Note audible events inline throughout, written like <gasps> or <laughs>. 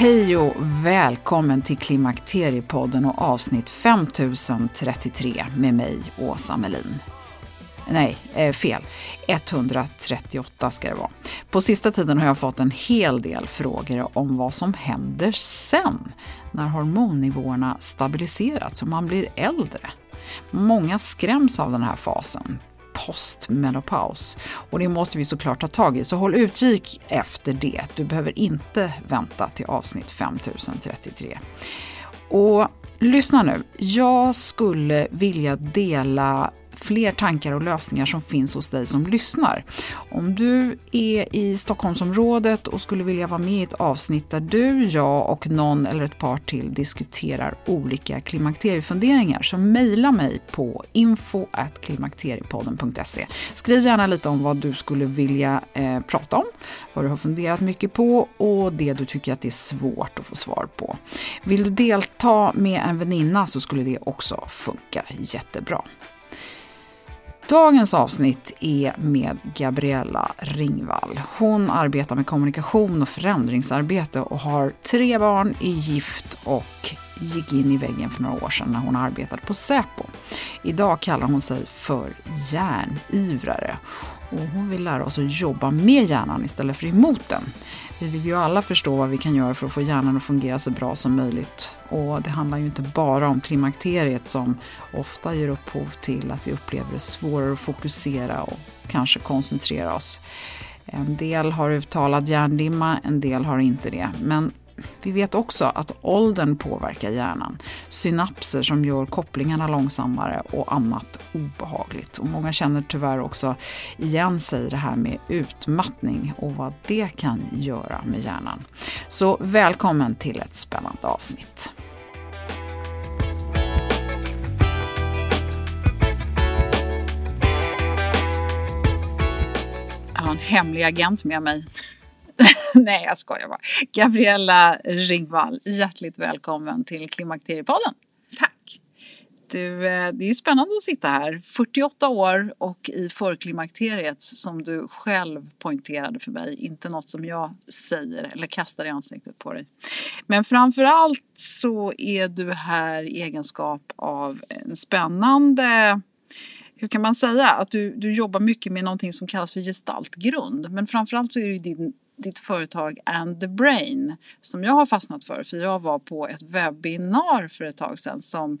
Hej och välkommen till Klimakteriepodden och avsnitt 5033 med mig, Åsa Melin. Nej, eh, fel. 138 ska det vara. På sista tiden har jag fått en hel del frågor om vad som händer sen, när hormonnivåerna stabiliserats och man blir äldre. Många skräms av den här fasen, postmenopaus. Och det måste vi såklart ta tag i, så håll utkik efter det. Du behöver inte vänta till avsnitt 5033. Och lyssna nu, jag skulle vilja dela fler tankar och lösningar som finns hos dig som lyssnar. Om du är i Stockholmsområdet och skulle vilja vara med i ett avsnitt där du, jag och någon eller ett par till diskuterar olika klimakteriefunderingar så mejla mig på info.klimakteriepodden.se. Skriv gärna lite om vad du skulle vilja eh, prata om, vad du har funderat mycket på och det du tycker att det är svårt att få svar på. Vill du delta med en väninna så skulle det också funka jättebra. Dagens avsnitt är med Gabriella Ringvall. Hon arbetar med kommunikation och förändringsarbete och har tre barn, är gift och gick in i väggen för några år sedan när hon arbetade på Säpo. Idag kallar hon sig för järnivrare och hon vill lära oss att jobba med hjärnan istället för emot den. Vi vill ju alla förstå vad vi kan göra för att få hjärnan att fungera så bra som möjligt. Och det handlar ju inte bara om klimakteriet som ofta ger upphov till att vi upplever det svårare att fokusera och kanske koncentrera oss. En del har uttalad hjärndimma, en del har inte det. Men vi vet också att åldern påverkar hjärnan. Synapser som gör kopplingarna långsammare och annat obehagligt. Och många känner tyvärr också igen sig i det här med utmattning och vad det kan göra med hjärnan. Så välkommen till ett spännande avsnitt. Jag har en hemlig agent med mig. <laughs> Nej, jag skojar bara. Gabriella Ringvall, hjärtligt välkommen till Klimakteriepodden. Tack. Du, eh, det är spännande att sitta här. 48 år och i förklimakteriet som du själv poängterade för mig. Inte något som jag säger eller kastar i ansiktet på dig. Men framför allt så är du här i egenskap av en spännande hur kan man säga, att du, du jobbar mycket med någonting som kallas för gestaltgrund. Men framförallt så är det din ditt företag And the Brain som jag har fastnat för. För jag var på ett webbinar för ett tag sedan som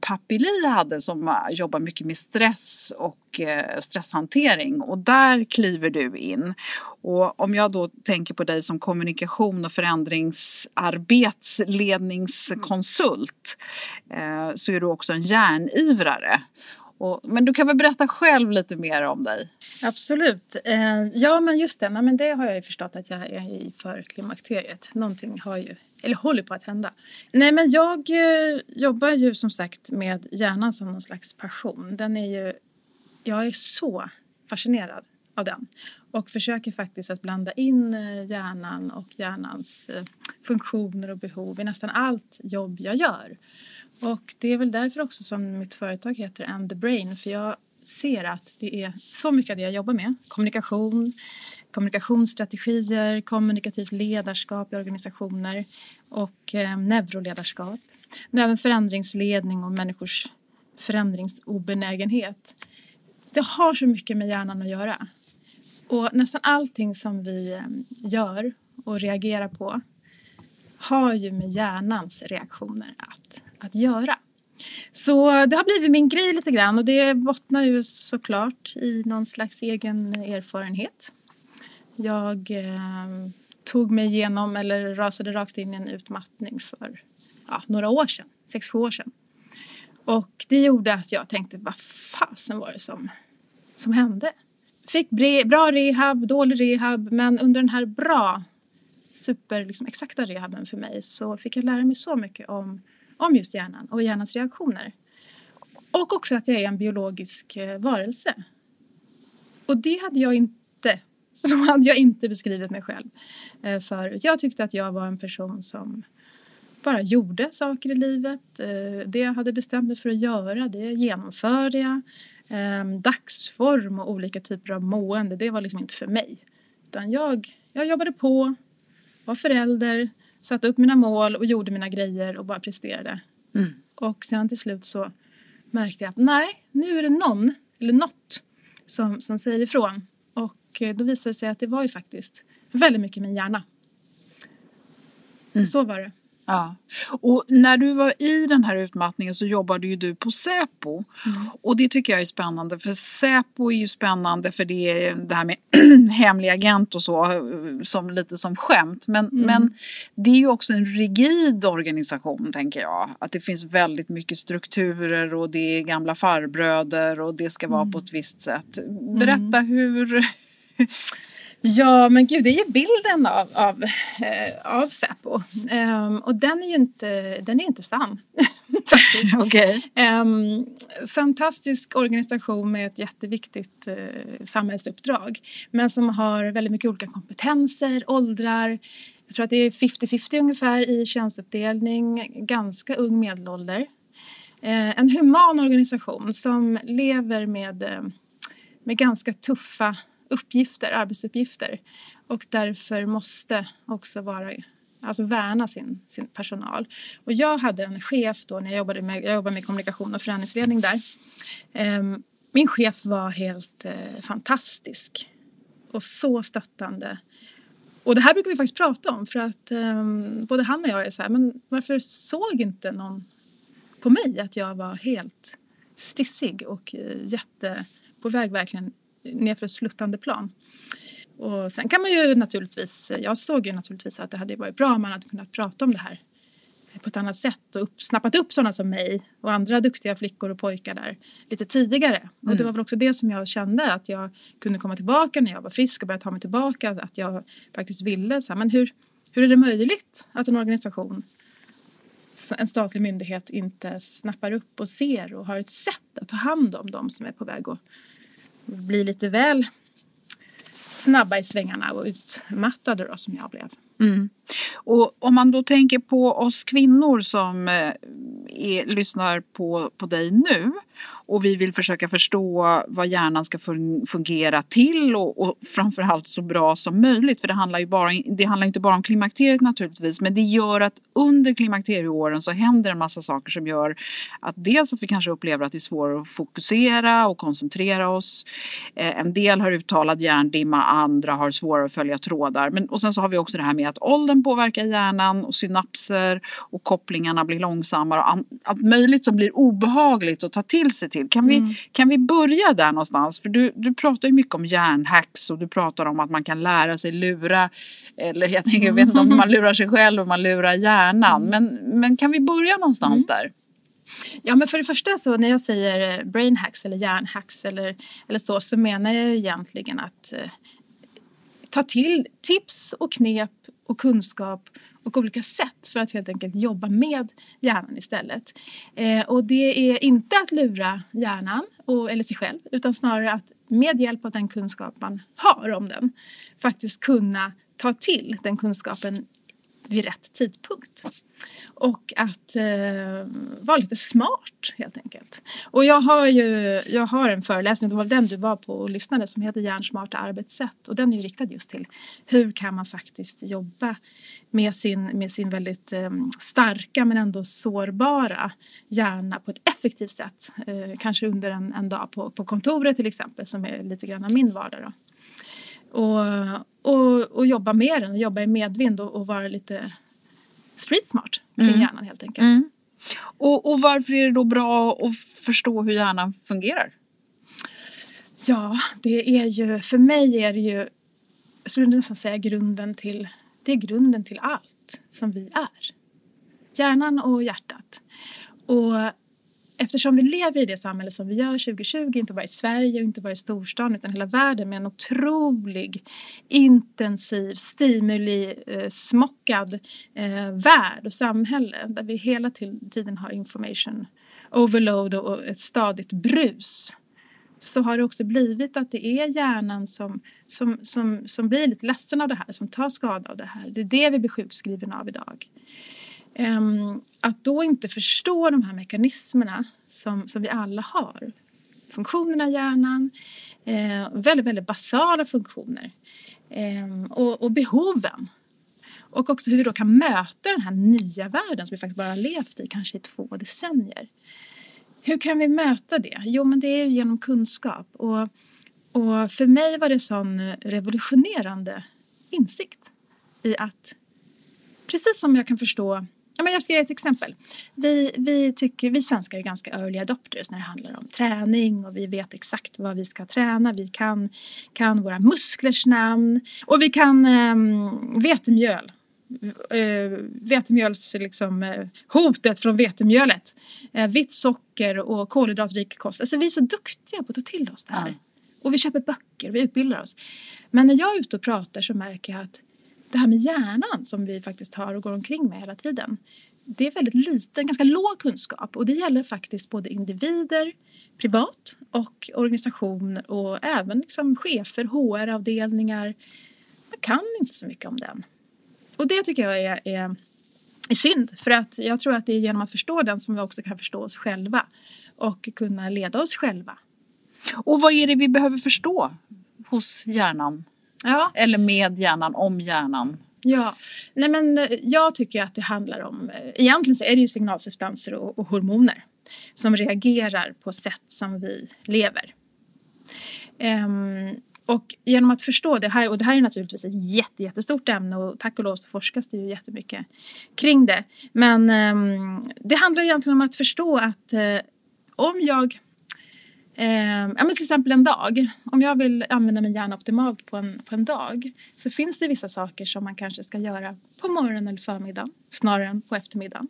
Papili hade som jobbar mycket med stress och eh, stresshantering och där kliver du in. Och om jag då tänker på dig som kommunikation och förändringsarbetsledningskonsult eh, så är du också en järnivrare. Och, men du kan väl berätta själv lite mer om dig? Absolut. Eh, ja, men just det. Nej, men det har jag ju förstått att jag är i för klimakteriet. Någonting har ju, eller håller på att hända. Nej, men jag eh, jobbar ju som sagt med hjärnan som någon slags passion. Den är ju, jag är så fascinerad av den och försöker faktiskt att blanda in eh, hjärnan och hjärnans eh, funktioner och behov i nästan allt jobb jag gör. Och det är väl därför också som mitt företag heter And the Brain för jag ser att det är så mycket av det jag jobbar med. Kommunikation, kommunikationsstrategier, kommunikativt ledarskap i organisationer och eh, neuroledarskap. Men även förändringsledning och människors förändringsobenägenhet. Det har så mycket med hjärnan att göra. Och nästan allting som vi eh, gör och reagerar på har ju med hjärnans reaktioner att, att göra. Så det har blivit min grej lite grann och det bottnar ju såklart i någon slags egen erfarenhet. Jag eh, tog mig igenom eller rasade rakt in i en utmattning för ja, några år sedan, sex, sju år sedan. Och det gjorde att jag tänkte, vad fasen var det som, som hände? Fick bra rehab, dålig rehab, men under den här bra, super liksom, exakta rehaben för mig så fick jag lära mig så mycket om, om just hjärnan och hjärnans reaktioner. Och också att jag är en biologisk eh, varelse. Och det hade jag inte, <laughs> så hade jag inte beskrivit mig själv eh, förut. Jag tyckte att jag var en person som bara gjorde saker i livet. Eh, det jag hade bestämt mig för att göra, det genomförde jag ehm, dagsform och olika typer av mående, det var liksom inte för mig. Utan jag, jag jobbade på, var förälder, satte upp mina mål och gjorde mina grejer och bara presterade. Mm. Och sen till slut så märkte jag att nej, nu är det någon eller något som, som säger ifrån. Och eh, då visade det sig att det var ju faktiskt väldigt mycket min hjärna. Mm. Så var det. Ja. Och när du var i den här utmattningen så jobbade ju du på Säpo. Mm. Och det tycker jag är spännande för Säpo är ju spännande för det är det här med <clears throat> hemlig agent och så som lite som skämt. Men, mm. men det är ju också en rigid organisation tänker jag. Att det finns väldigt mycket strukturer och det är gamla farbröder och det ska vara mm. på ett visst sätt. Berätta hur <laughs> Ja, men gud, det är ju bilden av, av, eh, av Säpo. Um, och den är ju inte, den är inte sann. <laughs> okay. um, fantastisk organisation med ett jätteviktigt uh, samhällsuppdrag. Men som har väldigt mycket olika kompetenser, åldrar. Jag tror att det är 50-50 ungefär i könsuppdelning. Ganska ung medelålder. Uh, en human organisation som lever med, uh, med ganska tuffa uppgifter, arbetsuppgifter och därför måste också vara alltså värna sin, sin personal. Och jag hade en chef då när jag jobbade med, jag jobbade med kommunikation och förändringsledning där. Um, min chef var helt uh, fantastisk och så stöttande. Och det här brukar vi faktiskt prata om för att um, både han och jag är så här, men varför såg inte någon på mig att jag var helt stissig och uh, jätte på väg verkligen nerför sluttande plan. Och sen kan man ju naturligtvis, jag såg ju naturligtvis att det hade varit bra om man hade kunnat prata om det här på ett annat sätt och upp, snappat upp sådana som mig och andra duktiga flickor och pojkar där lite tidigare. Mm. Och det mm. var väl också det som jag kände att jag kunde komma tillbaka när jag var frisk och börja ta mig tillbaka. Att jag faktiskt ville så här, men hur, hur är det möjligt att en organisation en statlig myndighet inte snappar upp och ser och har ett sätt att ta hand om de som är på väg att bli lite väl snabba i svängarna och utmattade då som jag blev. Mm. Och om man då tänker på oss kvinnor som eh, är, lyssnar på, på dig nu och vi vill försöka förstå vad hjärnan ska fungera till och, och framförallt så bra som möjligt. För det handlar ju bara, det handlar inte bara om klimakteriet naturligtvis men det gör att under klimakterieåren så händer en massa saker som gör att dels att vi kanske upplever att det är svårare att fokusera och koncentrera oss. Eh, en del har uttalad hjärndimma, andra har svårare att följa trådar. Men, och sen så har vi också det här med att åldern påverkar hjärnan och synapser och kopplingarna blir långsammare och allt möjligt som blir obehagligt att ta till sig till. Kan, mm. vi, kan vi börja där någonstans? För du, du pratar ju mycket om hjärnhacks och du pratar om att man kan lära sig lura eller jag, tänker, jag vet inte om man lurar sig själv och man lurar hjärnan. Mm. Men, men kan vi börja någonstans mm. där? Ja, men för det första så när jag säger brain hacks eller hjärnhacks eller, eller så, så menar jag egentligen att eh, ta till tips och knep och kunskap och olika sätt för att helt enkelt jobba med hjärnan istället. Eh, och det är inte att lura hjärnan och, eller sig själv utan snarare att med hjälp av den kunskap man har om den faktiskt kunna ta till den kunskapen vid rätt tidpunkt. Och att eh, vara lite smart helt enkelt. Och jag har ju jag har en föreläsning, det var den du var på och lyssnade, som heter Hjärnsmarta arbetssätt. Och den är ju riktad just till hur kan man faktiskt jobba med sin, med sin väldigt eh, starka men ändå sårbara hjärna på ett effektivt sätt. Eh, kanske under en, en dag på, på kontoret till exempel som är lite grann av min vardag. Då. Och, och, och jobba med den, jobba i medvind och, och vara lite street smart kring mm. hjärnan helt enkelt. Mm. Och, och varför är det då bra att förstå hur hjärnan fungerar? Ja, det är ju, för mig är det ju, jag skulle nästan säga grunden till, det är grunden till allt som vi är. Hjärnan och hjärtat. Och eftersom vi lever i det samhälle som vi gör 2020, inte bara i Sverige och inte bara i storstan utan hela världen med en otrolig intensiv, stimuli-smockad eh, eh, värld och samhälle där vi hela tiden har information overload och ett stadigt brus så har det också blivit att det är hjärnan som, som, som, som blir lite ledsen av det här, som tar skada av det här. Det är det vi blir sjukskrivna av idag. Um, att då inte förstå de här mekanismerna som, som vi alla har. Funktionerna i hjärnan, eh, väldigt, väldigt basala funktioner. Eh, och, och, behoven. Och också hur vi då kan möta den här nya världen som vi faktiskt bara har levt i kanske i två decennier. Hur kan vi möta det? Jo, men det är genom kunskap. Och, och för mig var det sån revolutionerande insikt i att precis som jag kan förstå Ja, men jag ska ge ett exempel. Vi, vi, tycker, vi svenskar är ganska early adopters när det handlar om träning och vi vet exakt vad vi ska träna. Vi kan, kan våra musklers namn och vi kan um, vetemjöl. Uh, vetemjöls, liksom, uh, hotet från vetemjölet. Uh, vitt socker och kolhydratrik kost. Alltså, vi är så duktiga på att ta till oss det här. Mm. Och vi köper böcker, vi utbildar oss. Men när jag är ute och pratar så märker jag att det här med hjärnan som vi faktiskt har och går omkring med hela tiden. Det är väldigt liten, ganska låg kunskap och det gäller faktiskt både individer, privat och organisation och även liksom chefer, HR-avdelningar. Man kan inte så mycket om den. Och det tycker jag är, är, är synd för att jag tror att det är genom att förstå den som vi också kan förstå oss själva och kunna leda oss själva. Och vad är det vi behöver förstå hos hjärnan? Ja. Eller med hjärnan, om hjärnan. Ja, nej men eh, jag tycker att det handlar om, eh, egentligen så är det ju signalsubstanser och, och hormoner som reagerar på sätt som vi lever. Um, och genom att förstå det här, och det här är naturligtvis ett jätte, jättestort ämne och tack och lov så forskas det ju jättemycket kring det. Men um, det handlar egentligen om att förstå att uh, om jag Eh, ja, men till exempel en dag. Om jag vill använda min hjärna optimalt på en, på en dag så finns det vissa saker som man kanske ska göra på morgonen eller förmiddagen snarare än på eftermiddagen.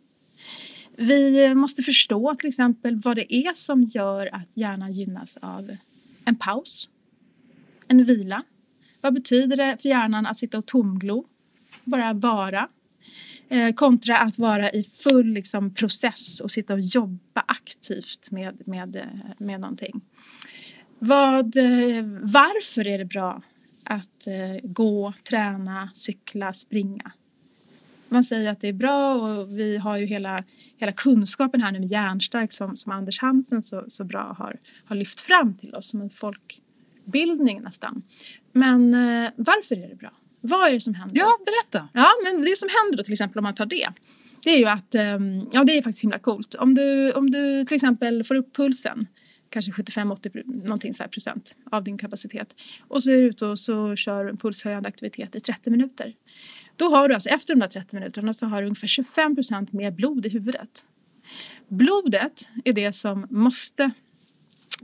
Vi måste förstå till exempel vad det är som gör att hjärnan gynnas av en paus, en vila. Vad betyder det för hjärnan att sitta och tomglo, bara vara? Eh, kontra att vara i full liksom, process och sitta och jobba aktivt med, med, eh, med någonting. Vad, eh, varför är det bra att eh, gå, träna, cykla, springa? Man säger att det är bra och vi har ju hela, hela kunskapen här nu med hjärnstark som, som Anders Hansen så, så bra har, har lyft fram till oss som en folkbildning nästan. Men eh, varför är det bra? Vad är det som händer? Ja, berätta. Ja, men det som händer då till exempel om man tar det. Det är ju att, ehm, ja det är faktiskt himla coolt. Om du, om du till exempel får upp pulsen, kanske 75-80 någonting så procent av din kapacitet. Och så är du ute och så kör en pulshöjande aktivitet i 30 minuter. Då har du alltså efter de där 30 minuterna så har du ungefär 25 procent mer blod i huvudet. Blodet är det som måste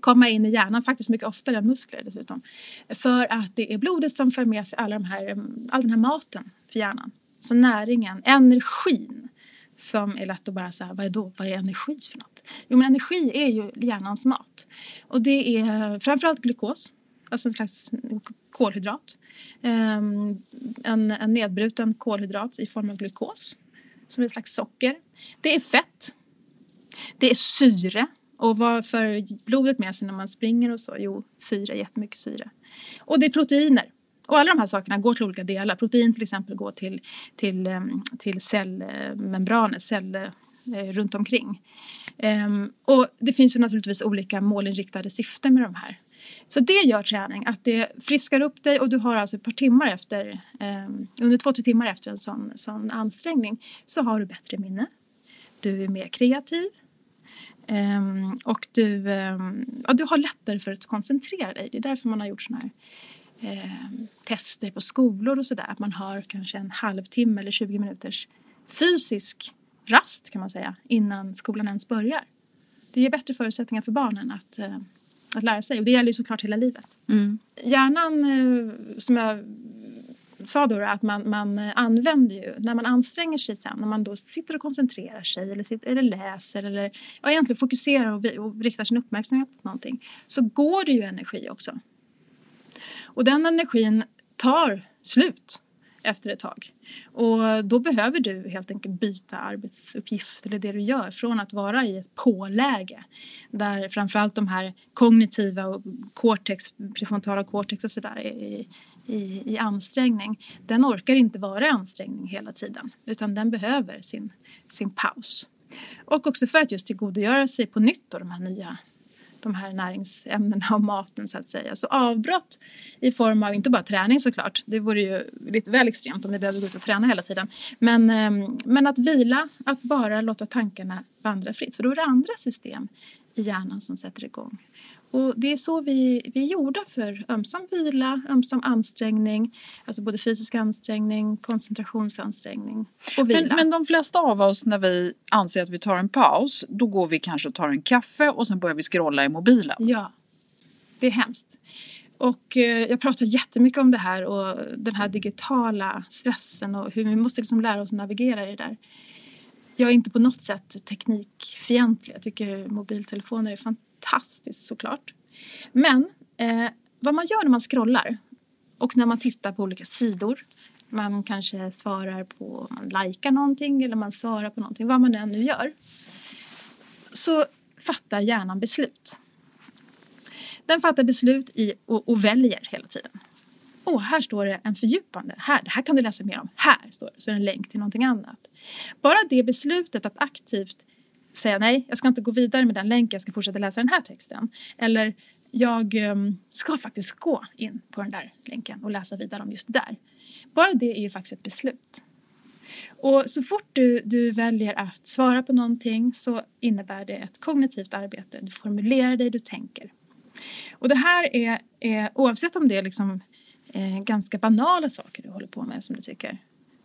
komma in i hjärnan, faktiskt mycket oftare än muskler dessutom. För att det är blodet som för med sig alla de här, mm, all den här maten för hjärnan. Så näringen, energin som är lätt att bara säga, vad är då, vad är energi för något? Jo men energi är ju hjärnans mat. Och det är framförallt glukos, alltså en slags kolhydrat. Um, en, en nedbruten kolhydrat i form av glukos, som är ett slags socker. Det är fett. Det är syre. Och vad för blodet med sig när man springer och så? Jo, syre, jättemycket syre. Och det är proteiner. Och alla de här sakerna går till olika delar. Protein till exempel går till, till, ehm, till cellmembraner, cell eh, runt omkring. Ehm, och det finns ju naturligtvis olika målinriktade syften med de här. Så det gör träning, att det friskar upp dig och du har alltså ett par timmar efter, ehm, under två, tre timmar efter en sån, sån ansträngning så har du bättre minne. Du är mer kreativ. Um, och du, ja, du har lättare för att koncentrera dig. Det är därför man har gjort såna här eh, tester på skolor och sådär. Att man har kanske en halvtimme eller 20 minuters fysisk rast kan man säga innan skolan ens börjar. Det ger bättre förutsättningar för barnen att, eh, att lära sig och det gäller ju såklart hela livet. Mm. Hjärnan, eh, som jag sa då, att man, man eh, använder ju, när man anstränger sig sen, när man då sitter och koncentrerar sig eller, sitter, eller läser eller ja, egentligen fokuserar och, och riktar sin uppmärksamhet på någonting så går det ju energi också. Och den energin tar slut efter ett tag. Och då behöver du helt enkelt byta arbetsuppgift eller det du gör från att vara i ett påläge där framförallt de här kognitiva och cortex, prefrontala cortex och sådär är i, i, ansträngning. Den orkar inte vara i ansträngning hela tiden utan den behöver sin, sin paus. Och också för att just tillgodogöra sig på nytt då de här nya de här näringsämnena och maten så att säga. Så avbrott i form av, inte bara träning såklart, det vore ju lite väl extremt om vi behövde gå ut och träna hela tiden. Men, ehm, men att vila, att bara låta tankarna vandra fritt. För då är det andra system i hjärnan som sätter igång. Och det är så vi, vi är gjorda för ömsom vila, ömsom ansträngning, alltså både fysisk ansträngning, koncentrationsansträngning och vila. Men, men de flesta av oss när vi anser att vi tar en paus, då går vi kanske och tar en kaffe och sen börjar vi scrolla i mobilen. Ja, det är hemskt. Och eh, jag pratar jättemycket om det här och den här digitala stressen och hur vi måste liksom lära oss navigera i det där. Jag är inte på något sätt teknikfientlig. Jag tycker mobiltelefoner är fantastiska fantastiskt såklart. Men eh, vad man gör när man scrollar och när man tittar på olika sidor man kanske svarar på, man likar någonting eller man svarar på någonting, vad man än nu gör. Så fattar hjärnan beslut. Den fattar beslut i, och, och väljer hela tiden. Åh, här står det en fördjupande. Här, det här kan du läsa mer om. Här står det, så är det en länk till någonting annat. Bara det beslutet att aktivt säga nej, jag ska inte gå vidare med den länken, jag ska fortsätta läsa den här texten. Eller jag ehm, ska faktiskt gå in på den där länken och läsa vidare om just där. Bara det är ju faktiskt ett beslut. Och så fort du, du väljer att svara på någonting så innebär det ett kognitivt arbete. Du formulerar dig, du tänker. Och det här är, är oavsett om det är liksom, eh, ganska banala saker du håller på med som du tycker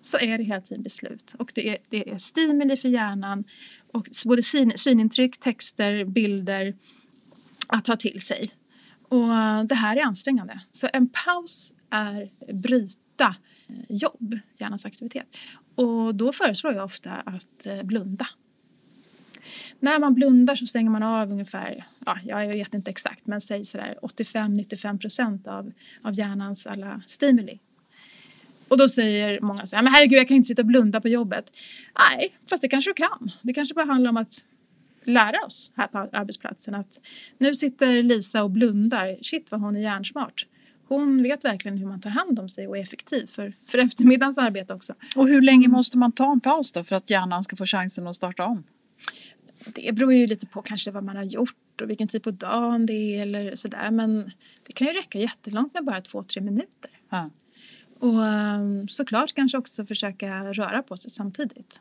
så är det hela tiden beslut. Och det är, det är stimuli för hjärnan och både syn, synintryck, texter, bilder att ta till sig. Och det här är ansträngande. Så en paus är bryta eh, jobb, hjärnans aktivitet. Och då föreslår jag ofta att eh, blunda. När man blundar så stänger man av ungefär, ja, jag vet inte exakt, men säg sådär 85-95 procent av, av hjärnans alla stimuli. Och då säger många så här, men herregud jag kan inte sitta och blunda på jobbet. Nej, fast det kanske du kan. Det kanske bara handlar om att lära oss här på arbetsplatsen att nu sitter Lisa och blundar. Shit vad hon är hjärnsmart. hon vet verkligen hur man tar hand om sig och är effektiv för, för eftermiddagens arbete också. Och hur länge måste man ta en paus då för att hjärnan ska få chansen att starta om? Det beror ju lite på kanske vad man har gjort och vilken tid på dagen det är eller sådär. Men det kan ju räcka jättelångt med bara två, tre minuter. Ja. Och ehm, såklart kanske också försöka röra på sig samtidigt.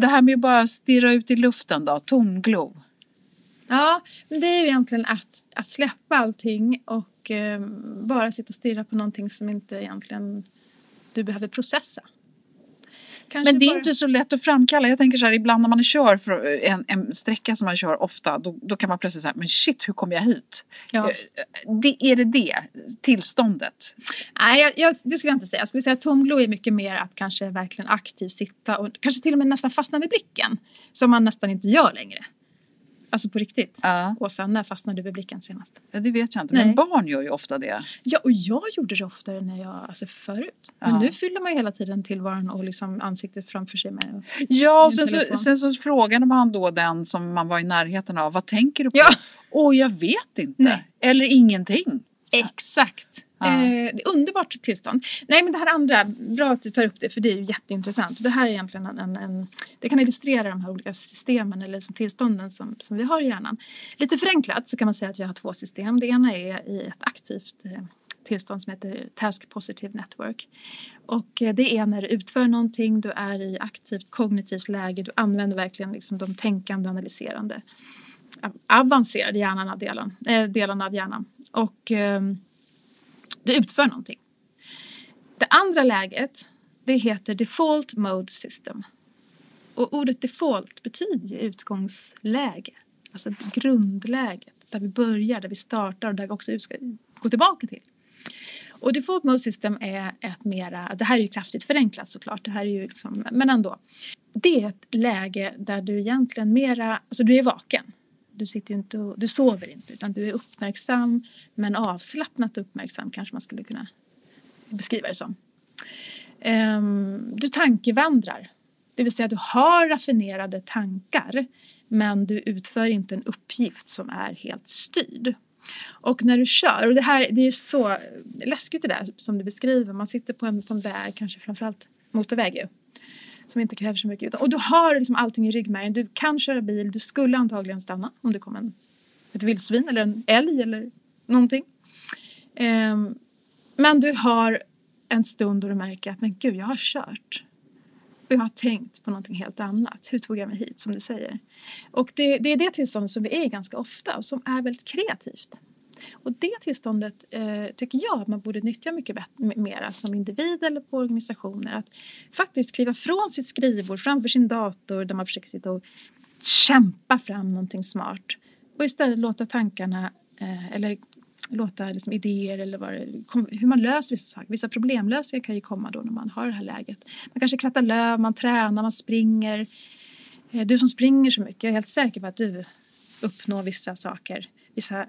Det här med att bara stirra ut i luften då, tomglo. Ja, men det är ju egentligen att, att släppa allting och eh, bara sitta och stirra på någonting som inte egentligen du behöver processa. Kanske Men det är bara- inte så lätt att framkalla. Jag tänker så här, ibland när man kör för en, en sträcka som man kör ofta, då, då kan man plötsligt säga, men shit, hur kom jag hit? Ja. Eh, Det, är det det tillståndet? Nej, jag, jag, det skulle jag inte säga. Jag skulle säga att tomglo är mycket mer att kanske verkligen aktivt sitta och kanske till och med nästan fastna vid blicken. Som man nästan inte gör längre. Alltså på riktigt. Ja. Åsa, när fastnade du vid blicken senast? Ja, det vet jag inte, Nej. men barn gör ju ofta det. Ja, och jag gjorde det oftare när jag, alltså förut. Men Ja. nu fyller man ju hela tiden tillvaron och liksom ansiktet framför sig med. Ja, och sen så, sen så frågade man då den som man var i närheten av, vad tänker du på? Ja. Åh, jag vet inte. Nej. Eller ingenting. Exakt. Eh, det är underbart tillstånd. Nej men det här andra, bra att du tar upp det för det är ju jätteintressant. Det här är egentligen en, en, en det kan illustrera de här olika systemen eller liksom tillstånden som, som vi har i hjärnan. Lite förenklat så kan man säga att jag har två system. Det ena är i ett aktivt eh, tillstånd som heter Task Positive Network. Och eh, det är när du utför någonting, du är i aktivt kognitivt läge, du använder verkligen liksom de tänkande, analyserande avancerade hjärnan av delen, eh, delarna av hjärnan. Och ehm, du utför någonting. Det andra läget, det heter default mode system. Och ordet default betyder ju utgångsläge. Alltså grundläget, där vi börjar, där vi startar och där vi också ska gå tillbaka till. Och default mode system är ett mera, det här är ju kraftigt förenklat såklart, det här är ju liksom, men ändå. Det är ett läge där du egentligen mera, alltså du är vaken. Du, sitter ju inte och, du sover inte utan du är uppmärksam men avslappnat uppmärksam kanske man skulle kunna beskriva det som. Um, du tankevandrar. Det vill säga du har raffinerade tankar men du utför inte en uppgift som är helt styrd. Och när du kör, och det här det är ju så läskigt det där som du beskriver, man sitter på en, på en väg, kanske framförallt motorväg ju, som inte kräver så mycket. Utan, och du har liksom allting i ryggmärgen, du kan köra bil, du skulle antagligen stanna om det kom en, ett vildsvin eller en älg eller någonting. Um, men du har en stund då du märker att men gud, jag har kört. Och jag har tänkt på någonting helt annat. Hur tog jag mig hit, som du säger? Och det, det är det tillståndet som vi är i ganska ofta och som är väldigt kreativt. Och det tillståndet eh, tycker jag att man borde nyttja mycket mer mera som individ eller på organisationer. Att faktiskt kliva från sitt skrivbord framför sin dator där man försöker sitta och kämpa fram någonting smart. Och istället låta tankarna, eh, eller låta liksom, idéer eller vad det, kom, hur man löser vissa saker. Vissa problemlösningar kan ju komma då när man har det här läget. Man kanske krattar löv, man tränar, man springer. Eh, du som springer så mycket, jag är helt säker på att du uppnår vissa saker, vissa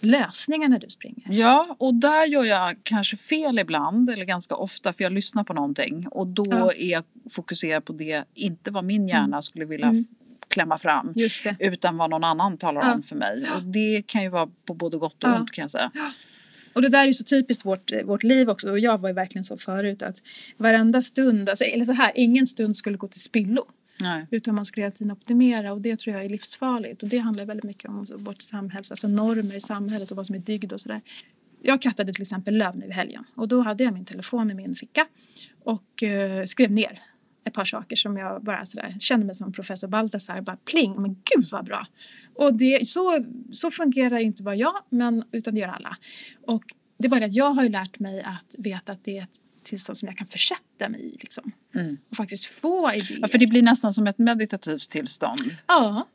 lösningar när du springer. Ja, och där gör jag kanske fel ibland, eller ganska ofta, för jag lyssnar på någonting och då Ja. är jag fokuserad på det, inte vad min hjärna skulle vilja Mm. klämma fram, utan vad någon annan talar Ja. om för mig. Och det kan ju vara på både gott och Ja. ont kan jag säga. Och det där är så typiskt vårt, vårt liv också. Och jag var ju verkligen så förut att varenda stund, alltså, eller så här, ingen stund skulle gå till spillo. Nej. Utan man skulle hela tiden optimera och det tror jag är livsfarligt. Och det handlar väldigt mycket om vårt samhälls, alltså normer i samhället och vad som är dygd och sådär. Jag krattade till exempel löv nu i helgen och då hade jag min telefon i min ficka och eh, skrev ner ett par saker som jag bara sådär kände mig som professor Baltasar, bara pling, men gud vad bra! Och det, så, så fungerar inte bara jag, men, utan det gör alla. Och det är bara det att jag har ju lärt mig att veta att det är ett tillstånd som jag kan försätta mig i liksom. Mm. Och faktiskt få idéer. Ja, för det blir nästan som ett meditativt tillstånd. Ja.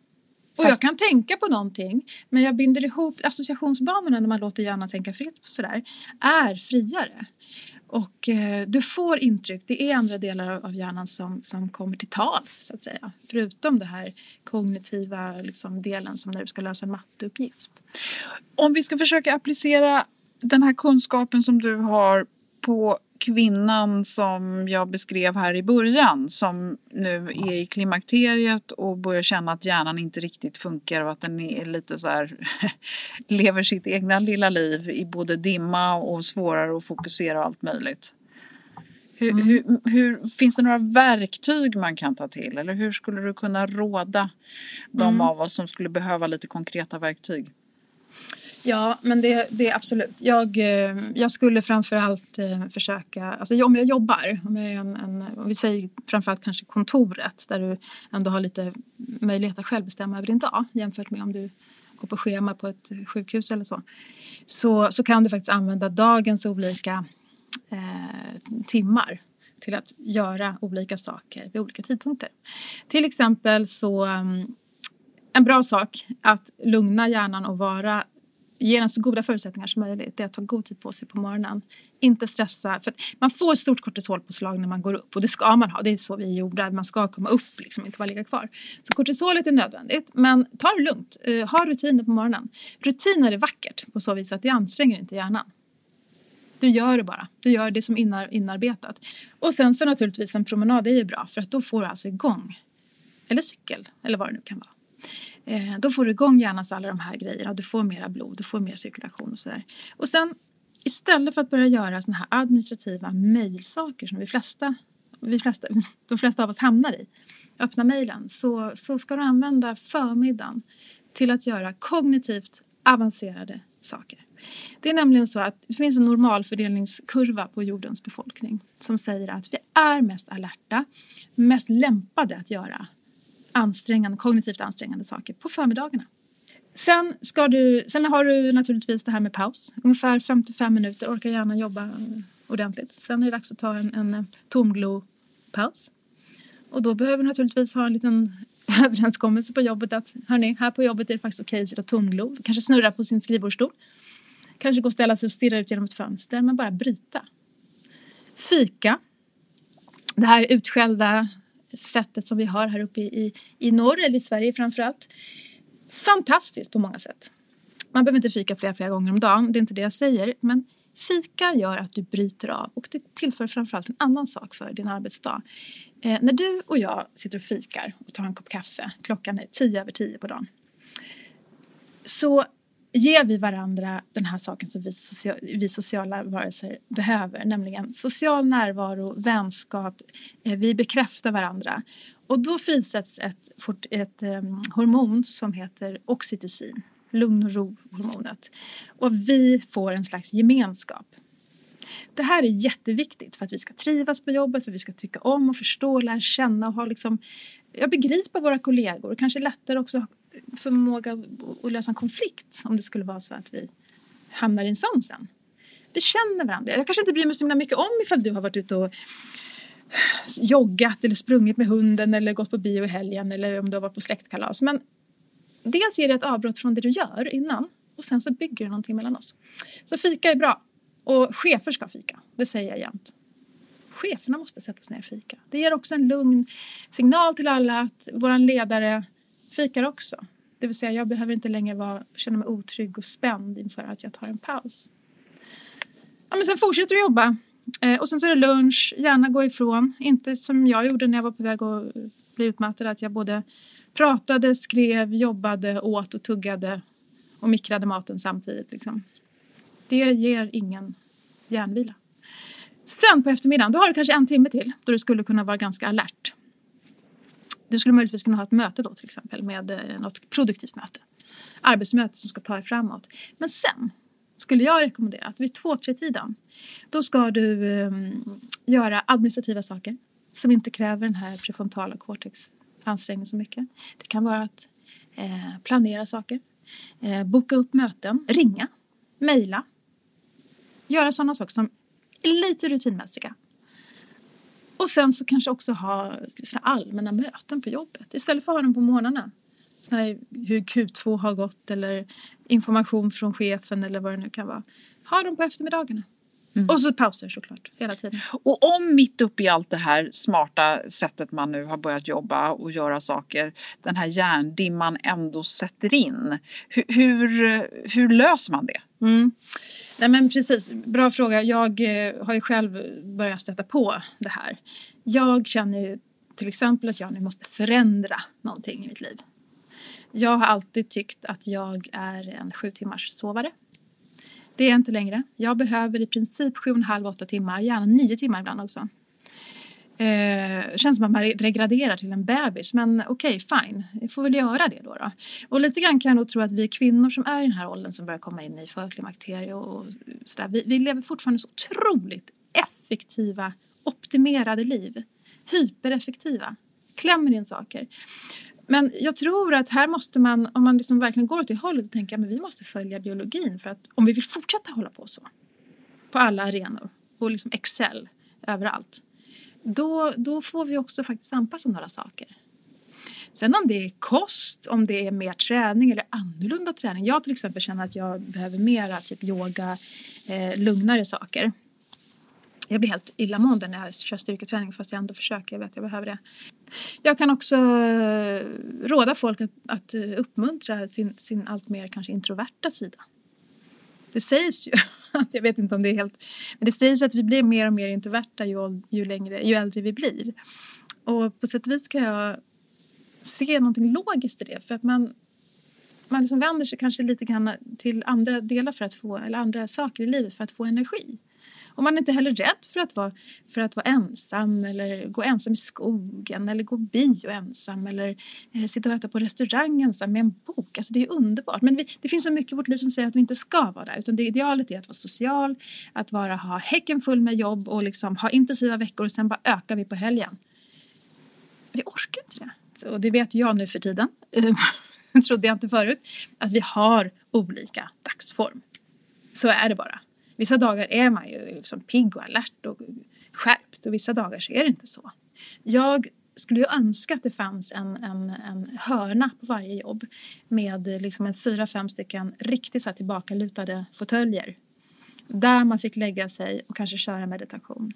Och Fast- jag kan tänka på någonting men jag binder ihop associationsbanorna när man låter hjärnan tänka fritt sådär är friare. Och eh, du får intryck, det är andra delar av, hjärnan som, som kommer till tals så att säga. Förutom det här kognitiva liksom, delen som när du ska lösa en matteuppgift. Om vi ska försöka applicera den här kunskapen som du har på kvinnan som jag beskrev här i början som nu är i klimakteriet och börjar känna att hjärnan inte riktigt funkar och att den är lite så här <laughs> lever sitt egna lilla liv i både dimma och svårare att fokusera och allt möjligt. Hur, Mm. hur, hur, finns det några verktyg man kan ta till eller hur skulle du kunna råda de Mm. av oss som skulle behöva lite konkreta verktyg? Ja, men det, det är absolut. Jag, eh, jag skulle framförallt allt försöka, alltså om jag jobbar, om jag är en, en, om vi säger framförallt kanske kontoret där du ändå har lite möjlighet att själv bestämma över din dag jämfört med om du går på schema på ett sjukhus eller så. Så, så kan du faktiskt använda dagens olika eh, timmar till att göra olika saker vid olika tidpunkter. Till exempel så mm, en bra sak att lugna hjärnan och vara ge den så goda förutsättningar som möjligt. Det är att ta god tid på sig på morgonen. Inte stressa. För att man får stort kortisolpåslag när man går upp och det ska man ha. Det är så vi är gjorda. Man ska komma upp, liksom, inte bara ligga kvar. Så kortisolet är nödvändigt. Men ta det lugnt. Uh, ha rutiner på morgonen. Rutiner är vackert på så vis att det anstränger inte hjärnan. Du gör det bara. Du gör det som inar, inarbetat. Och sen så naturligtvis en promenad är ju bra för att då får du alltså igång. Eller cykel eller vad det nu kan vara. Eh, då får du igång hjärnans alla de här grejerna. Du får mera blod, du får mer cirkulation och sådär. Och sen istället för att börja göra såna här administrativa mejlsaker som vi flesta, vi flesta, <laughs> de flesta av oss hamnar i. Öppna mejlen. Så, så ska du använda förmiddagen till att göra kognitivt avancerade saker. Det är nämligen så att det finns en normalfördelningskurva på jordens befolkning som säger att vi är mest alerta, mest lämpade att göra ansträngande, kognitivt ansträngande saker på förmiddagarna. Sen, ska du, sen har du naturligtvis det här med paus. Ungefär 55 minuter orkar gärna jobba eh, ordentligt. Sen är det dags att ta en, en eh, tomglo-paus. Och då behöver du naturligtvis ha en liten <laughs> överenskommelse på jobbet att hörni, här på jobbet är det faktiskt okej att sitta tomglo. Kanske snurra på sin skrivbordsstol. Kanske gå och ställa sig och stirra ut genom ett fönster, men bara bryta. Fika. Det här utskällda sättet som vi har här uppe i, i, i norr, eller i Sverige framförallt. Fantastiskt på många sätt. Man behöver inte fika flera, flera gånger om dagen, det är inte det jag säger. Men fika gör att du bryter av och det tillför framförallt en annan sak för din arbetsdag. Eh, när du och jag sitter och fikar och tar en kopp kaffe, klockan är tio över tio på dagen. Så ger vi varandra den här saken som vi, social, vi sociala varelser behöver, nämligen social närvaro, vänskap, eh, vi bekräftar varandra. Och då frisätts ett, ett um, hormon som heter oxytocin, lugn och ro-hormonet. Och vi får en slags gemenskap. Det här är jätteviktigt för att vi ska trivas på jobbet, för att vi ska tycka om och förstå, lära känna och ha liksom, jag begripa våra kollegor och kanske lättare också förmåga att lösa en konflikt om det skulle vara så att vi hamnar i en sån sen. Vi känner varandra. Jag kanske inte bryr mig så mycket om ifall du har varit ute och joggat eller sprungit med hunden eller gått på bio i helgen eller om du har varit på släktkalas. Men dels ger det ett avbrott från det du gör innan och sen så bygger det någonting mellan oss. Så fika är bra. Och chefer ska fika, det säger jag jämt. Cheferna måste sätta sig ner och fika. Det ger också en lugn signal till alla att vår ledare fikar också. Det vill säga, jag behöver inte längre vara, känna mig otrygg och spänd inför att jag tar en paus. Ja, men sen fortsätter du jobba. Eh, och sen så är det lunch, gärna gå ifrån. Inte som jag gjorde när jag var på väg att bli utmattad, att jag både pratade, skrev, jobbade, åt och tuggade och mikrade maten samtidigt. Liksom. Det ger ingen hjärnvila. Sen på eftermiddagen, då har du kanske en timme till då du skulle kunna vara ganska alert. Du skulle möjligtvis kunna ha ett möte då till exempel med eh, något produktivt möte. Arbetsmöte som ska ta dig framåt. Men sen skulle jag rekommendera att vid två, tre tiden då ska du um, göra administrativa saker som inte kräver den här prefrontala cortex ansträngning så mycket. Det kan vara att eh, planera saker, eh, boka upp möten, ringa, mejla. Göra sådana saker som är lite rutinmässiga. Och sen så kanske också ha allmänna möten på jobbet istället för att ha dem på morgnarna. Såna här, hur Q2 har gått eller information från chefen eller vad det nu kan vara. Ha dem på eftermiddagarna. Mm. Och så pauser såklart, hela tiden. Och om mitt uppe i allt det här smarta sättet man nu har börjat jobba och göra saker, den här hjärndimman ändå sätter in. Hur, hur, hur löser man det? Mm. Nej men precis, bra fråga. Jag eh, har ju själv börjat stöta på det här. Jag känner ju till exempel att jag nu måste förändra någonting i mitt liv. Jag har alltid tyckt att jag är en sju timmars sovare. Det är jag inte längre. Jag behöver i princip sju och en halv, åtta timmar, gärna nio timmar ibland också. Eh, känns som att man regraderar till en bebis, men okej, okay, fine. Jag får väl göra det då, då. Och lite grann kan jag nog tro att vi kvinnor som är i den här åldern som börjar komma in i förklimakteriet och sådär, vi, vi lever fortfarande så otroligt effektiva, optimerade liv. Hypereffektiva. Klämmer in saker. Men jag tror att här måste man, om man liksom verkligen går åt det hållet, tänka att vi måste följa biologin för att om vi vill fortsätta hålla på så på alla arenor och liksom excel överallt, då, då får vi också faktiskt anpassa några saker. Sen om det är kost, om det är mer träning eller annorlunda träning. Jag till exempel känner att jag behöver mera typ yoga, eh, lugnare saker. Jag blir helt illamående när jag kör styrketräning fast jag ändå försöker, jag vet att jag behöver det. Jag kan också eh, råda folk att, att eh, uppmuntra sin, sin allt mer kanske introverta sida. Det sägs ju, <laughs> <laughs> jag vet inte om det är helt, men det sägs att vi blir mer och mer introverta ju, ju, längre, ju äldre vi blir. Och på sätt och vis kan jag se någonting logiskt i det för att man, man liksom vänder sig kanske lite grann till andra delar för att få, eller andra saker i livet för att få energi. Och man är inte heller rädd för att, vara, för att vara ensam eller gå ensam i skogen eller gå bio ensam eller eh, sitta och äta på restaurang ensam med en bok. Alltså det är underbart. Men vi, det finns så mycket i vårt liv som säger att vi inte ska vara där. Utan det idealet är att vara social, att vara, ha häcken full med jobb och liksom ha intensiva veckor och sen bara ökar vi på helgen. Vi orkar inte det. Och det vet jag nu för tiden. <laughs> Trodde jag inte förut. Att vi har olika dagsform. Så är det bara. Vissa dagar är man ju liksom pigg och alert och skärpt och vissa dagar så är det inte så. Jag skulle ju önska att det fanns en, en, en hörna på varje jobb med liksom en fyra, fem stycken riktigt så här tillbakalutade fåtöljer där man fick lägga sig och kanske köra meditation.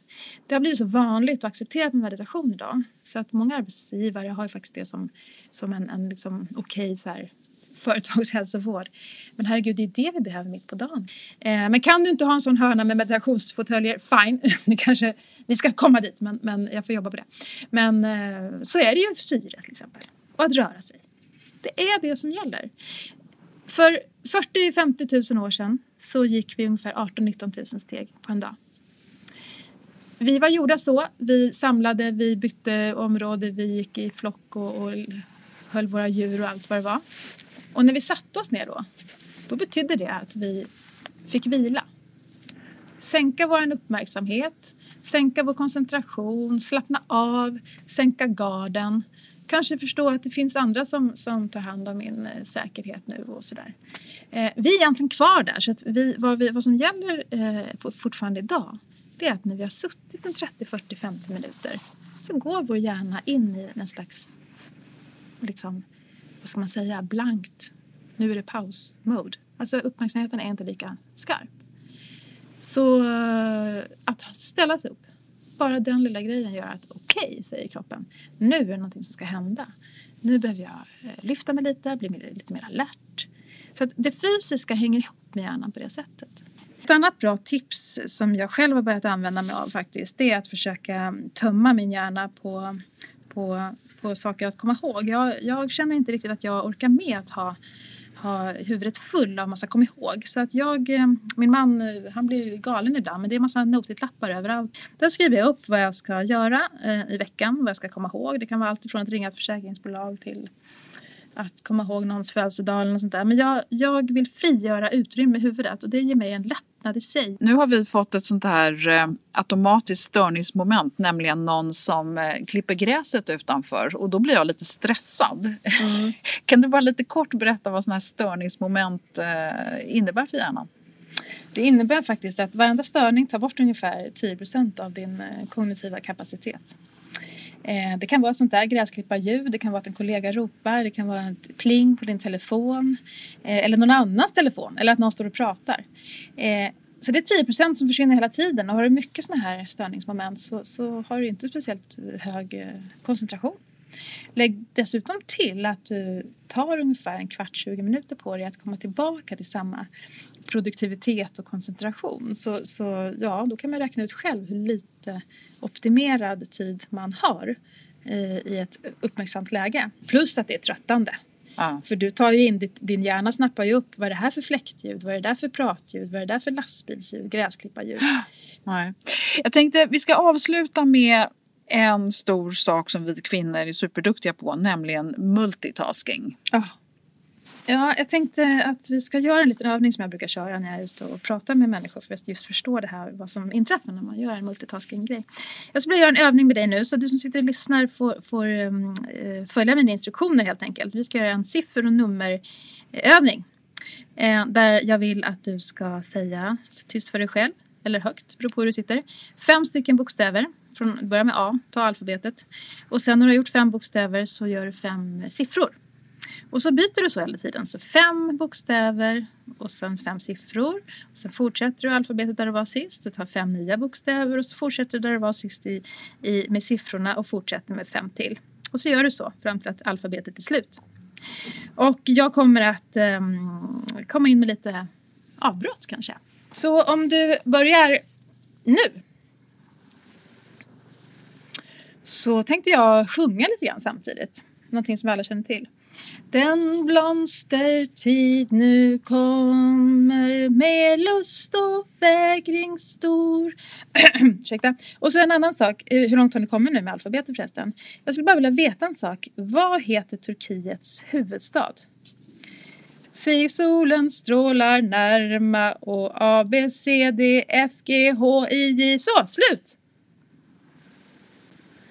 Det har blivit så vanligt och accepterat med meditation idag så att många arbetsgivare har ju faktiskt det som, som en, en liksom okej okay, företagshälsovård. Men herregud, det är det vi behöver mitt på dagen. Eh, men kan du inte ha en sån hörna med meditationsfåtöljer, fine. <laughs> Det kanske, vi ska komma dit, men, men jag får jobba på det. Men eh, så är det ju för syre till exempel. Och att röra sig. Det är det som gäller. För 40-50 000 år sedan så gick vi ungefär 18-19 000 steg på en dag. Vi var gjorda så. Vi samlade, vi bytte område, vi gick i flock och, och höll våra djur och allt vad det var. Och när vi satte oss ner då, då betydde det att vi fick vila. Sänka vår uppmärksamhet, sänka vår koncentration, slappna av, sänka garden. Kanske förstå att det finns andra som, som tar hand om min eh, säkerhet nu och sådär. Eh, vi är egentligen kvar där, så att vi, vad, vi, vad som gäller eh, fortfarande idag det är att när vi har suttit en 30, 40, 50 minuter så går vår hjärna in i en slags liksom, vad ska man säga, blankt. Nu är det paus-mode. Alltså uppmärksamheten är inte lika skarp. Så eh, att ställa sig upp, bara den lilla grejen gör att okej, okay, säger kroppen. Nu är det någonting som ska hända. Nu behöver jag eh, lyfta mig lite, bli lite mer alert. Så att det fysiska hänger ihop med hjärnan på det sättet. Ett annat bra tips som jag själv har börjat använda mig av faktiskt det är att försöka tömma min hjärna på, på, på saker att komma ihåg. Jag, jag känner inte riktigt att jag orkar med att ha ha huvudet full av massa kom ihåg. Så att jag, eh, min man, eh, han blir galen ibland men det är massa notitlappar överallt. Där skriver jag upp vad jag ska göra eh, i veckan, vad jag ska komma ihåg. Det kan vara allt ifrån att ringa ett försäkringsbolag till att komma ihåg någons födelsedag eller något sånt där. Men jag, jag vill frigöra utrymme i huvudet och det ger mig en lättnad i sig. Nu har vi fått ett sånt här eh, automatiskt störningsmoment, nämligen någon som eh, klipper gräset utanför och då blir jag lite stressad. Mm. <laughs> kan du bara lite kort berätta vad sådana här störningsmoment eh, innebär för hjärnan? Det innebär faktiskt att varenda störning tar bort ungefär 10% av din eh, kognitiva kapacitet. Eh, det kan vara sånt där gräsklipparljud, det kan vara att en kollega ropar, det kan vara ett pling på din telefon eh, eller någon annans telefon eller att någon står och pratar. Eh, så det är 10% som försvinner hela tiden och har du mycket såna här störningsmoment så, så har du inte speciellt hög eh, koncentration. Lägg dessutom till att du tar ungefär en kvart, 20 minuter på dig att komma tillbaka till samma produktivitet och koncentration. Så, så ja, då kan man räkna ut själv hur lite optimerad tid man har eh, i ett uppmärksamt läge. Plus att det är tröttande. Ja. För du tar ju in, ditt, din hjärna snappar ju upp vad är det här för fläktljud, vad är det där för pratljud, vad är det där för lastbilsljud, gräsklipparljud. <gasps> Nej. Jag tänkte vi ska avsluta med en stor sak som vi kvinnor är superduktiga på, nämligen multitasking. Oh. Ja, jag tänkte att vi ska göra en liten övning som jag brukar köra när jag är ute och pratar med människor för att just förstå det här, vad som inträffar när man gör en multitasking-grej. Jag ska göra en övning med dig nu, så du som sitter och lyssnar får, får um, följa mina instruktioner helt enkelt. Vi ska göra en siffer och nummerövning. Eh, där jag vill att du ska säga tyst för dig själv, eller högt, beror på hur du sitter, fem stycken bokstäver från, börja med A, ta alfabetet. Och sen när du har gjort fem bokstäver så gör du fem eh, siffror. Och så byter du så hela tiden. Så fem bokstäver och sen fem siffror. Och sen fortsätter du alfabetet där du var sist. Du tar fem nya bokstäver och så fortsätter du där du var sist i, i, med siffrorna och fortsätter med fem till. Och så gör du så fram till att alfabetet är slut. Och jag kommer att um, komma in med lite avbrott kanske. Så om du börjar nu så tänkte jag sjunga lite grann samtidigt. Någonting som alla känner till. Den blomstertid nu kommer med lust och fägring stor. <clears throat> Ursäkta. Och så en annan sak. Eh, hur långt har ni kommit nu med alfabetet förresten? Jag skulle bara vilja veta en sak. Vad heter Turkiets huvudstad? Si, solen strålar närma och A, B, C, D, F, G, H, I, J. Så, slut!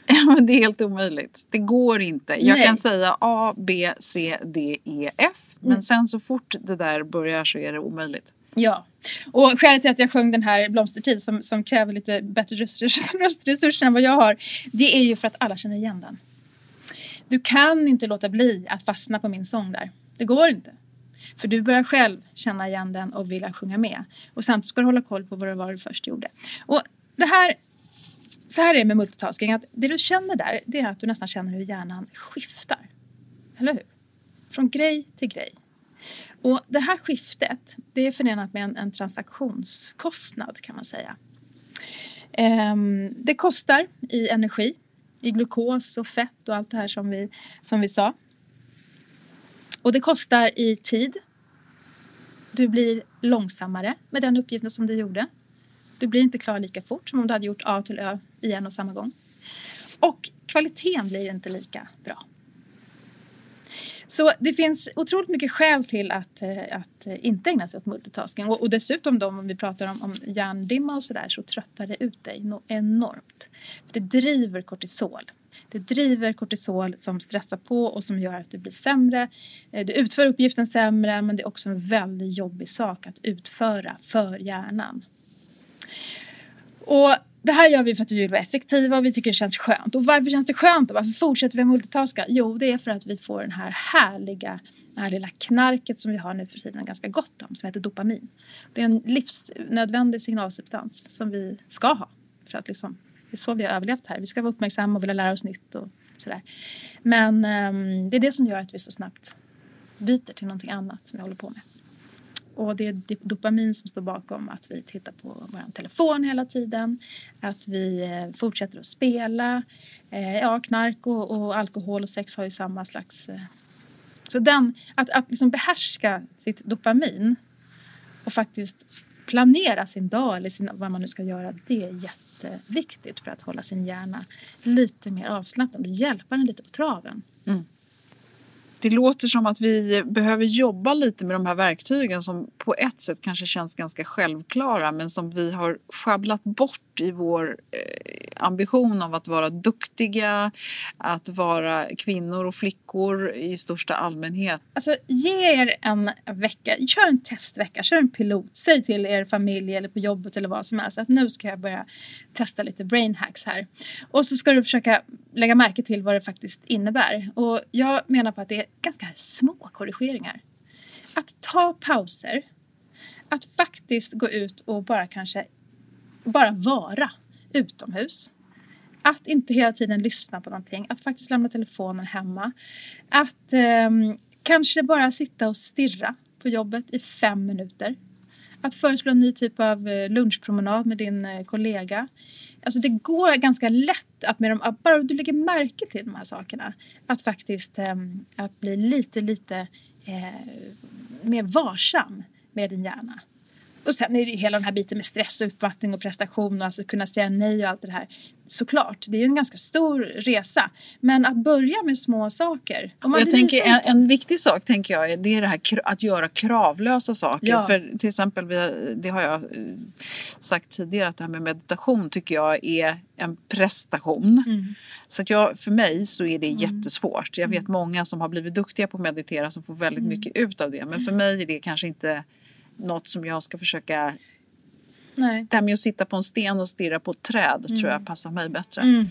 <laughs> det är helt omöjligt. Det går inte. Jag Nej. kan säga A, B, C, D, E, F. Men mm. sen så fort det där börjar så är det omöjligt. Ja, och skälet till att jag sjöng den här Blomstertid som, som kräver lite bättre <laughs> röstresurser än vad jag har. Det är ju för att alla känner igen den. Du kan inte låta bli att fastna på min sång där. Det går inte. För du börjar själv känna igen den och vilja sjunga med. Och samtidigt ska du hålla koll på vad det var du först gjorde. Och det här så här är det med multitasking, att det du känner där, det är att du nästan känner hur hjärnan skiftar. Eller hur? Från grej till grej. Och det här skiftet, det är förenat med en, en transaktionskostnad kan man säga. Ehm, det kostar i energi, i glukos och fett och allt det här som vi, som vi sa. Och det kostar i tid. Du blir långsammare med den uppgiften som du gjorde. Du blir inte klar lika fort som om du hade gjort A till Ö i en och samma gång. Och kvaliteten blir inte lika bra. Så det finns otroligt mycket skäl till att, eh, att inte ägna sig åt multitasking. Och, och dessutom då, om vi pratar om, om hjärndimma och sådär så tröttar det ut dig enormt. För det driver kortisol. Det driver kortisol som stressar på och som gör att du blir sämre. Eh, du utför uppgiften sämre men det är också en väldigt jobbig sak att utföra för hjärnan. Och det här gör vi för att vi vill vara effektiva och vi tycker det känns skönt. Och varför känns det skönt? Och varför fortsätter vi multitaska? Jo, det är för att vi får den här härliga, det här lilla knarket som vi har nu för tiden ganska gott om, som heter dopamin. Det är en livsnödvändig signalsubstans som vi ska ha. För att liksom, det är så vi har överlevt här. Vi ska vara uppmärksamma och vilja lära oss nytt och sådär. Men um, det är det som gör att vi så snabbt byter till någonting annat som vi håller på med. Och det är dopamin som står bakom att vi tittar på vår telefon hela tiden, att vi eh, fortsätter att spela. Eh, ja, knark och, och, alkohol och sex har ju samma slags... Eh, så den, att, att liksom behärska sitt dopamin och faktiskt planera sin dag eller sin, vad man nu ska göra, det är jätteviktigt för att hålla sin hjärna lite mer avslappnad och hjälpa den lite på traven. Mm det låter som att vi behöver jobba lite med de här verktygen som på ett sätt kanske känns ganska självklara men som vi har sjabblat bort i vår eh, ambition av att vara duktiga, att vara kvinnor och flickor i största allmänhet. Alltså, ge er en vecka, kör en testvecka, kör en pilot. Säg till er familj eller på jobbet eller vad som helst att nu ska jag börja testa lite brain hacks här. Och så ska du försöka lägga märke till vad det faktiskt innebär. Och jag menar på att det är ganska små korrigeringar. Att ta pauser, att faktiskt gå ut och bara kanske bara vara utomhus. Att inte hela tiden lyssna på någonting, att faktiskt lämna telefonen hemma. Att eh, kanske bara sitta och stirra på jobbet i fem minuter. Att föreslå en ny typ av eh, lunchpromenad med din eh, kollega. Alltså det går ganska lätt att med de, bara du lägger märke till de här sakerna, att faktiskt eh, att bli lite, lite eh, mer varsam med din hjärna. Och sen är det ju hela den här biten med stress, utmattning och prestation och alltså kunna säga nej och allt det här. Såklart, det är en ganska stor resa. Men att börja med små saker. jag tänker en, en, viktig sak tänker jag det är det här att göra kravlösa saker. Ja. För till exempel, det har jag eh, sagt tidigare, att det här med meditation tycker jag är en prestation. Mm. Så att jag, för mig så är det mm. jättesvårt. Jag vet mm. många som har blivit duktiga på att meditera som får väldigt mm. mycket ut av det. Men för mig är det kanske inte något som jag ska försöka Nej. Det här med att sitta på en sten och stirra på ett träd mm. tror jag passar mig bättre. Mm.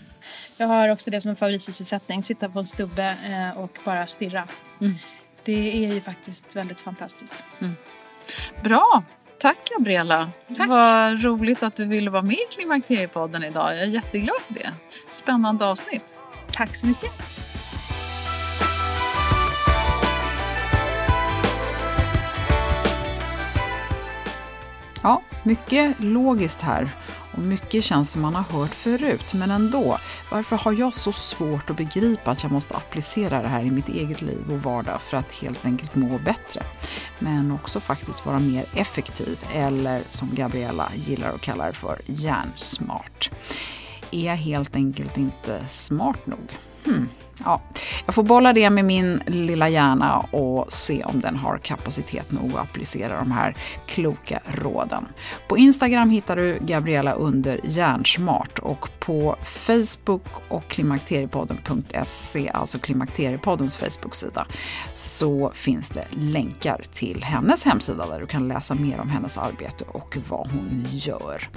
Jag har också det som en favoritsysselsättning, sitta på en stubbe eh, och bara stirra. Mm. Det är ju faktiskt väldigt fantastiskt. Mm. Bra! Tack Gabriella! Tack. Vad roligt att du ville vara med i Klimakteriepodden idag. Jag är jätteglad för det. Spännande avsnitt. Tack så mycket! Ja, mycket logiskt här och mycket känns som man har hört förut, men ändå. Varför har jag så svårt att begripa att jag måste applicera det här i mitt eget liv och vardag för att helt enkelt må bättre? Men också faktiskt vara mer effektiv, eller som Gabriella gillar att kalla det för, hjärnsmart. Är jag helt enkelt inte smart nog? Hmm. Ja, jag får bolla det med min lilla hjärna och se om den har kapacitet nog att applicera de här kloka råden. På Instagram hittar du Gabriella under hjärnsmart och på Facebook och klimakteriepodden.se, alltså Klimakteriepoddens Facebook-sida, så finns det länkar till hennes hemsida där du kan läsa mer om hennes arbete och vad hon gör.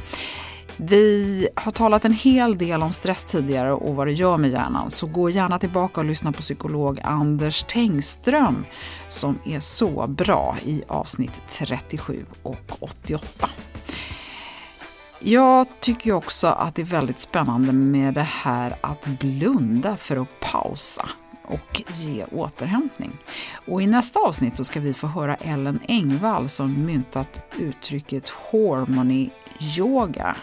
Vi har talat en hel del om stress tidigare och vad det gör med hjärnan, så gå gärna tillbaka och lyssna på psykolog Anders Tengström som är så bra i avsnitt 37 och 88. Jag tycker också att det är väldigt spännande med det här att blunda för att pausa och ge återhämtning. Och I nästa avsnitt så ska vi få höra Ellen Engvall som myntat uttrycket hormony yoga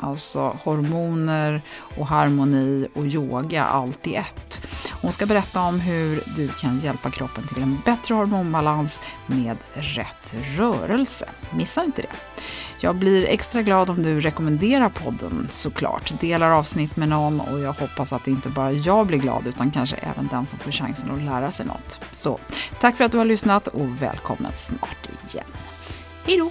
Alltså hormoner och harmoni och yoga, allt i ett. Hon ska berätta om hur du kan hjälpa kroppen till en bättre hormonbalans med rätt rörelse. Missa inte det. Jag blir extra glad om du rekommenderar podden såklart. Delar avsnitt med någon och jag hoppas att inte bara jag blir glad utan kanske även den som får chansen att lära sig något. Så tack för att du har lyssnat och välkommen snart igen. Hej då!